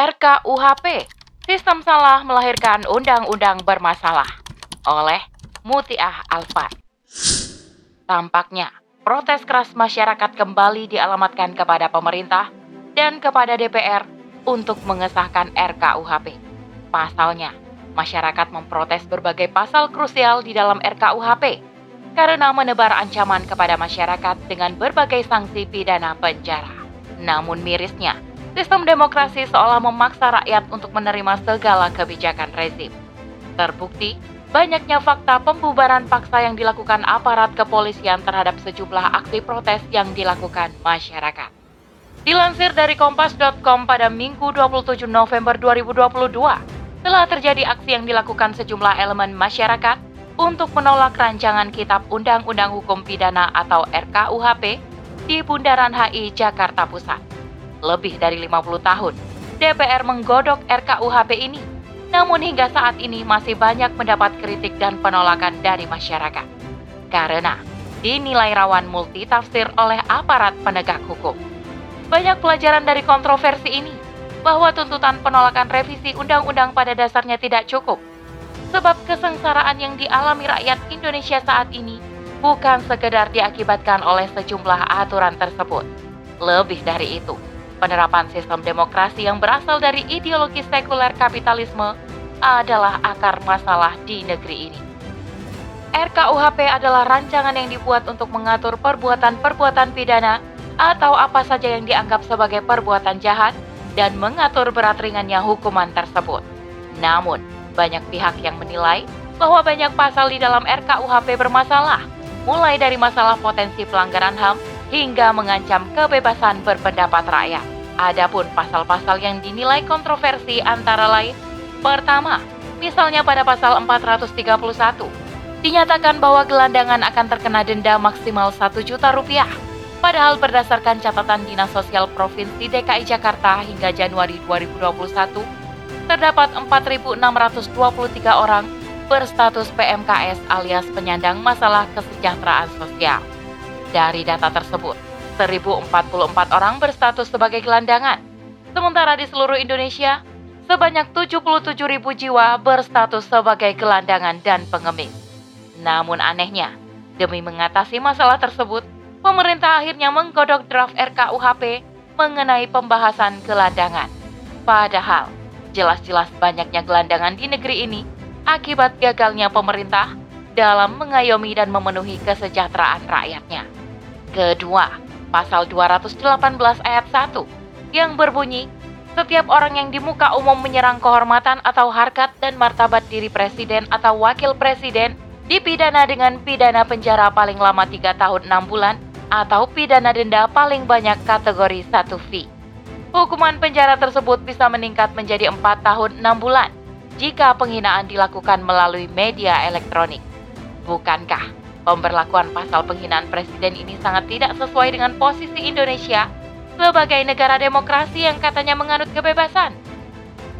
RKUHP, Sistem Salah Melahirkan Undang-Undang Bermasalah oleh Mutiah Alfat. Tampaknya, protes keras masyarakat kembali dialamatkan kepada pemerintah dan kepada DPR untuk mengesahkan RKUHP. Pasalnya, masyarakat memprotes berbagai pasal krusial di dalam RKUHP karena menebar ancaman kepada masyarakat dengan berbagai sanksi pidana penjara. Namun mirisnya, sistem demokrasi seolah memaksa rakyat untuk menerima segala kebijakan rezim. Terbukti, banyaknya fakta pembubaran paksa yang dilakukan aparat kepolisian terhadap sejumlah aksi protes yang dilakukan masyarakat. Dilansir dari kompas.com pada Minggu 27 November 2022, telah terjadi aksi yang dilakukan sejumlah elemen masyarakat untuk menolak rancangan Kitab Undang-Undang Hukum Pidana atau RKUHP di Bundaran HI Jakarta Pusat. Lebih dari 50 tahun, DPR menggodok RKUHP ini, namun hingga saat ini masih banyak mendapat kritik dan penolakan dari masyarakat. Karena dinilai rawan multitafsir oleh aparat penegak hukum. Banyak pelajaran dari kontroversi ini bahwa tuntutan penolakan revisi undang-undang pada dasarnya tidak cukup Sebab kesengsaraan yang dialami rakyat Indonesia saat ini bukan sekedar diakibatkan oleh sejumlah aturan tersebut. Lebih dari itu, penerapan sistem demokrasi yang berasal dari ideologi sekuler kapitalisme adalah akar masalah di negeri ini. RKUHP adalah rancangan yang dibuat untuk mengatur perbuatan-perbuatan pidana atau apa saja yang dianggap sebagai perbuatan jahat dan mengatur berat ringannya hukuman tersebut. Namun, banyak pihak yang menilai bahwa banyak pasal di dalam RKUHP bermasalah, mulai dari masalah potensi pelanggaran HAM hingga mengancam kebebasan berpendapat rakyat. Adapun pasal-pasal yang dinilai kontroversi antara lain, pertama, misalnya pada pasal 431, dinyatakan bahwa gelandangan akan terkena denda maksimal 1 juta rupiah. Padahal berdasarkan catatan Dinas Sosial Provinsi DKI Jakarta hingga Januari 2021, terdapat 4.623 orang berstatus PMKS alias penyandang masalah kesejahteraan sosial. Dari data tersebut, 1.044 orang berstatus sebagai gelandangan, sementara di seluruh Indonesia, sebanyak 77.000 jiwa berstatus sebagai gelandangan dan pengemis. Namun anehnya, demi mengatasi masalah tersebut, pemerintah akhirnya menggodok draft RKUHP mengenai pembahasan gelandangan. Padahal, Jelas-jelas banyaknya gelandangan di negeri ini akibat gagalnya pemerintah dalam mengayomi dan memenuhi kesejahteraan rakyatnya. Kedua, pasal 218 ayat 1 yang berbunyi, setiap orang yang di muka umum menyerang kehormatan atau harkat dan martabat diri presiden atau wakil presiden dipidana dengan pidana penjara paling lama 3 tahun 6 bulan atau pidana denda paling banyak kategori 1 fee. Hukuman penjara tersebut bisa meningkat menjadi 4 tahun 6 bulan jika penghinaan dilakukan melalui media elektronik. Bukankah pemberlakuan pasal penghinaan presiden ini sangat tidak sesuai dengan posisi Indonesia sebagai negara demokrasi yang katanya menganut kebebasan?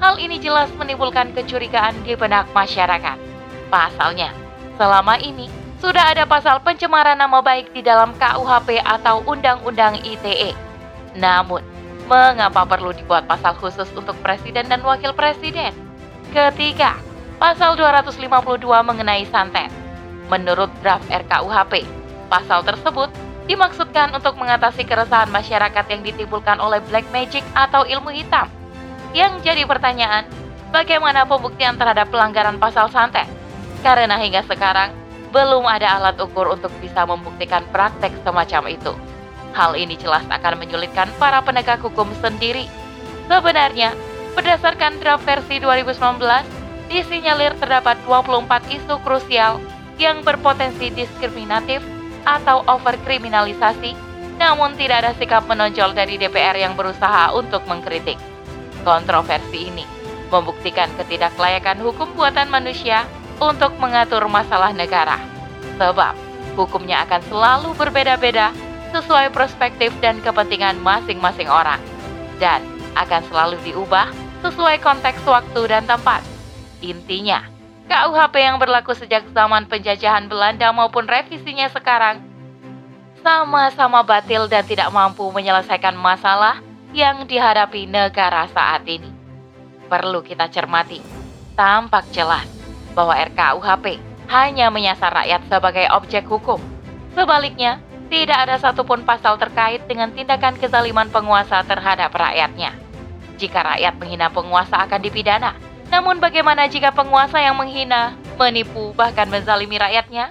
Hal ini jelas menimbulkan kecurigaan di benak masyarakat. Pasalnya, selama ini sudah ada pasal pencemaran nama baik di dalam KUHP atau Undang-Undang ITE. Namun, Mengapa perlu dibuat pasal khusus untuk presiden dan wakil presiden? Ketiga, pasal 252 mengenai santet. Menurut draft RKUHP, pasal tersebut dimaksudkan untuk mengatasi keresahan masyarakat yang ditimbulkan oleh black magic atau ilmu hitam. Yang jadi pertanyaan, bagaimana pembuktian terhadap pelanggaran pasal santet? Karena hingga sekarang belum ada alat ukur untuk bisa membuktikan praktek semacam itu. Hal ini jelas akan menyulitkan para penegak hukum sendiri. Sebenarnya, berdasarkan draft versi 2019, disinyalir terdapat 24 isu krusial yang berpotensi diskriminatif atau overkriminalisasi, namun tidak ada sikap menonjol dari DPR yang berusaha untuk mengkritik. Kontroversi ini membuktikan ketidaklayakan hukum buatan manusia untuk mengatur masalah negara. Sebab, hukumnya akan selalu berbeda-beda sesuai perspektif dan kepentingan masing-masing orang, dan akan selalu diubah sesuai konteks waktu dan tempat. Intinya, KUHP yang berlaku sejak zaman penjajahan Belanda maupun revisinya sekarang sama-sama batil dan tidak mampu menyelesaikan masalah yang dihadapi negara saat ini. perlu kita cermati. Tampak jelas bahwa RKUHP hanya menyasar rakyat sebagai objek hukum. Sebaliknya, tidak ada satupun pasal terkait dengan tindakan kezaliman penguasa terhadap rakyatnya. Jika rakyat menghina penguasa akan dipidana, namun bagaimana jika penguasa yang menghina, menipu, bahkan menzalimi rakyatnya?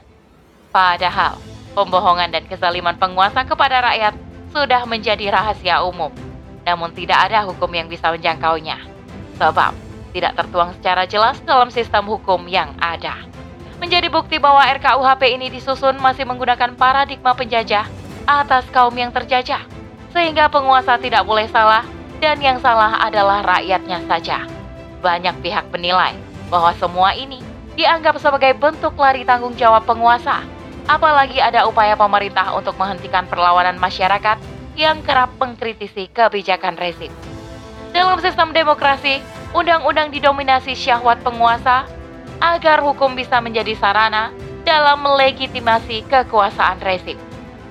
Padahal, pembohongan dan kezaliman penguasa kepada rakyat sudah menjadi rahasia umum. Namun tidak ada hukum yang bisa menjangkaunya. Sebab, tidak tertuang secara jelas dalam sistem hukum yang ada. Menjadi bukti bahwa RKUHP ini disusun masih menggunakan paradigma penjajah atas kaum yang terjajah. Sehingga penguasa tidak boleh salah dan yang salah adalah rakyatnya saja banyak pihak menilai bahwa semua ini dianggap sebagai bentuk lari tanggung jawab penguasa. Apalagi ada upaya pemerintah untuk menghentikan perlawanan masyarakat yang kerap mengkritisi kebijakan rezim. Dalam sistem demokrasi, undang-undang didominasi syahwat penguasa agar hukum bisa menjadi sarana dalam melegitimasi kekuasaan rezim.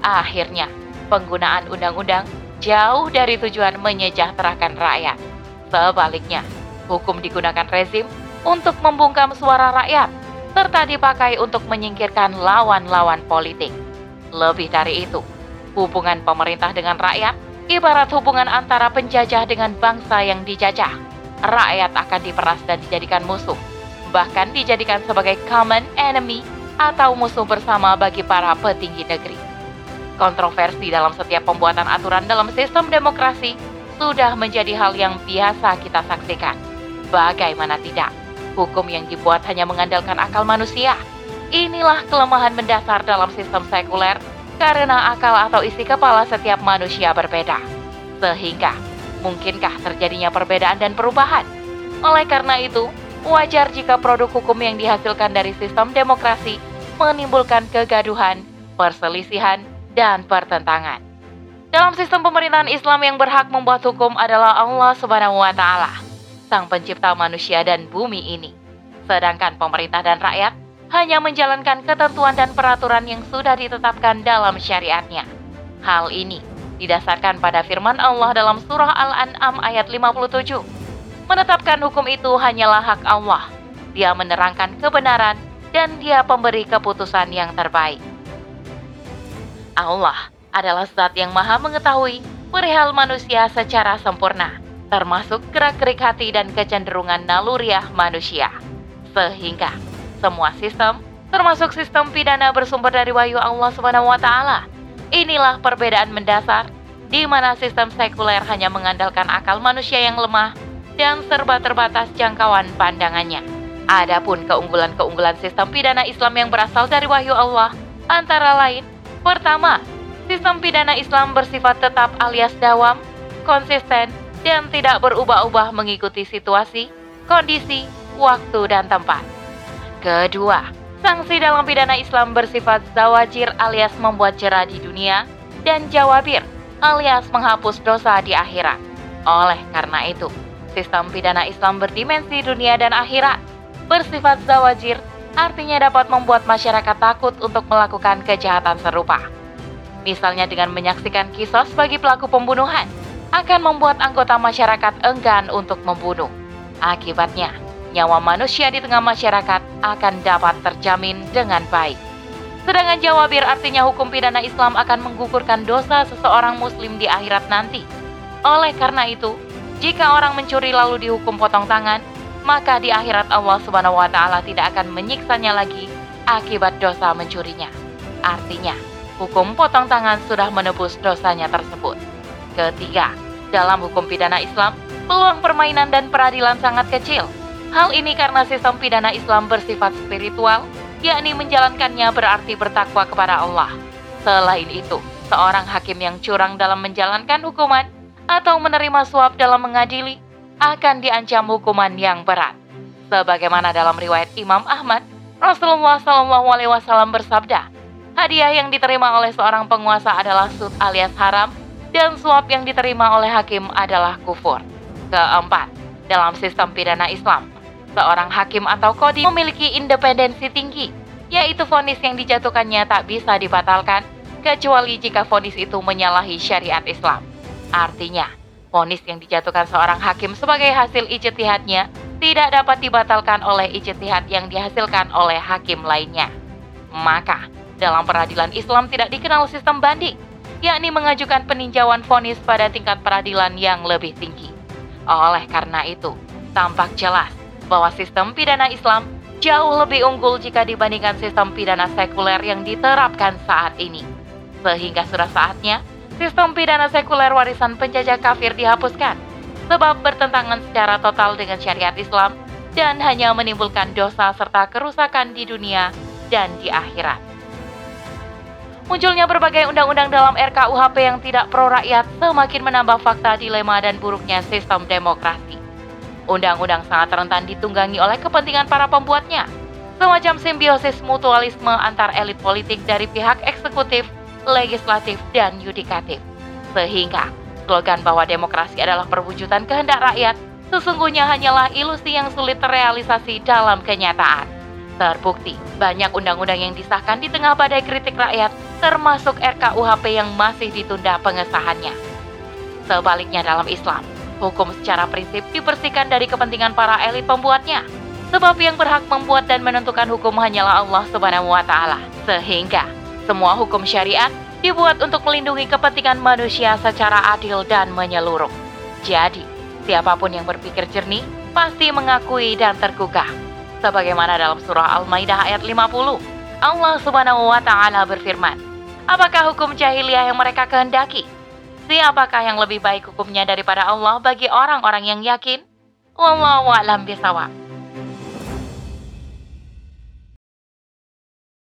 Akhirnya, penggunaan undang-undang jauh dari tujuan menyejahterakan rakyat. Sebaliknya, Hukum digunakan rezim untuk membungkam suara rakyat, serta dipakai untuk menyingkirkan lawan-lawan politik. Lebih dari itu, hubungan pemerintah dengan rakyat ibarat hubungan antara penjajah dengan bangsa yang dijajah. Rakyat akan diperas dan dijadikan musuh, bahkan dijadikan sebagai common enemy atau musuh bersama bagi para petinggi negeri. Kontroversi dalam setiap pembuatan aturan dalam sistem demokrasi sudah menjadi hal yang biasa kita saksikan. Bagaimana tidak, hukum yang dibuat hanya mengandalkan akal manusia. Inilah kelemahan mendasar dalam sistem sekuler karena akal atau isi kepala setiap manusia berbeda. Sehingga, mungkinkah terjadinya perbedaan dan perubahan? Oleh karena itu, wajar jika produk hukum yang dihasilkan dari sistem demokrasi menimbulkan kegaduhan, perselisihan, dan pertentangan. Dalam sistem pemerintahan Islam yang berhak membuat hukum adalah Allah Subhanahu wa taala sang pencipta manusia dan bumi ini. Sedangkan pemerintah dan rakyat hanya menjalankan ketentuan dan peraturan yang sudah ditetapkan dalam syariatnya. Hal ini didasarkan pada firman Allah dalam surah Al-An'am ayat 57. Menetapkan hukum itu hanyalah hak Allah. Dia menerangkan kebenaran dan dia pemberi keputusan yang terbaik. Allah adalah zat yang maha mengetahui perihal manusia secara sempurna termasuk gerak-gerik hati dan kecenderungan naluriah manusia. Sehingga semua sistem, termasuk sistem pidana bersumber dari wahyu Allah taala. Inilah perbedaan mendasar di mana sistem sekuler hanya mengandalkan akal manusia yang lemah dan serba terbatas jangkauan pandangannya. Adapun keunggulan-keunggulan sistem pidana Islam yang berasal dari wahyu Allah antara lain, pertama, sistem pidana Islam bersifat tetap alias dawam, konsisten, dan tidak berubah-ubah mengikuti situasi, kondisi, waktu, dan tempat. Kedua, sanksi dalam pidana Islam bersifat zawajir alias membuat jerah di dunia dan jawabir alias menghapus dosa di akhirat. Oleh karena itu, sistem pidana Islam berdimensi dunia dan akhirat. Bersifat zawajir artinya dapat membuat masyarakat takut untuk melakukan kejahatan serupa. Misalnya dengan menyaksikan kisos bagi pelaku pembunuhan, akan membuat anggota masyarakat enggan untuk membunuh. Akibatnya, nyawa manusia di tengah masyarakat akan dapat terjamin dengan baik. Sedangkan jawabir artinya hukum pidana Islam akan menggugurkan dosa seseorang muslim di akhirat nanti. Oleh karena itu, jika orang mencuri lalu dihukum potong tangan, maka di akhirat Allah Subhanahu wa taala tidak akan menyiksanya lagi akibat dosa mencurinya. Artinya, hukum potong tangan sudah menebus dosanya tersebut. Ketiga, dalam hukum pidana Islam, peluang permainan dan peradilan sangat kecil. Hal ini karena sistem pidana Islam bersifat spiritual, yakni menjalankannya berarti bertakwa kepada Allah. Selain itu, seorang hakim yang curang dalam menjalankan hukuman atau menerima suap dalam mengadili akan diancam hukuman yang berat. Sebagaimana dalam riwayat Imam Ahmad, Rasulullah SAW bersabda, hadiah yang diterima oleh seorang penguasa adalah sud alias haram dan suap yang diterima oleh hakim adalah kufur. Keempat, dalam sistem pidana Islam, seorang hakim atau kodi memiliki independensi tinggi, yaitu vonis yang dijatuhkannya tak bisa dibatalkan kecuali jika vonis itu menyalahi syariat Islam. Artinya, Vonis yang dijatuhkan seorang hakim sebagai hasil ijtihadnya tidak dapat dibatalkan oleh ijtihad yang dihasilkan oleh hakim lainnya. Maka, dalam peradilan Islam tidak dikenal sistem banding, yakni mengajukan peninjauan vonis pada tingkat peradilan yang lebih tinggi. Oleh karena itu, tampak jelas bahwa sistem pidana Islam jauh lebih unggul jika dibandingkan sistem pidana sekuler yang diterapkan saat ini. Sehingga sudah saatnya sistem pidana sekuler warisan penjajah kafir dihapuskan, sebab bertentangan secara total dengan syariat Islam dan hanya menimbulkan dosa serta kerusakan di dunia dan di akhirat. Munculnya berbagai undang-undang dalam RKUHP yang tidak pro rakyat semakin menambah fakta dilema dan buruknya sistem demokrasi. Undang-undang sangat rentan ditunggangi oleh kepentingan para pembuatnya, semacam simbiosis mutualisme antar elit politik dari pihak eksekutif legislatif, dan yudikatif. Sehingga slogan bahwa demokrasi adalah perwujudan kehendak rakyat sesungguhnya hanyalah ilusi yang sulit terrealisasi dalam kenyataan. Terbukti, banyak undang-undang yang disahkan di tengah badai kritik rakyat, termasuk RKUHP yang masih ditunda pengesahannya. Sebaliknya dalam Islam, hukum secara prinsip dibersihkan dari kepentingan para elit pembuatnya. Sebab yang berhak membuat dan menentukan hukum hanyalah Allah Subhanahu wa taala. Sehingga semua hukum syariat dibuat untuk melindungi kepentingan manusia secara adil dan menyeluruh. Jadi, siapa pun yang berpikir jernih pasti mengakui dan tergugah. Sebagaimana dalam surah Al-Maidah ayat 50, Allah Subhanahu wa taala berfirman, "Apakah hukum jahiliyah yang mereka kehendaki? Siapakah yang lebih baik hukumnya daripada Allah bagi orang-orang yang yakin?" Wallahu a'lam bishawab.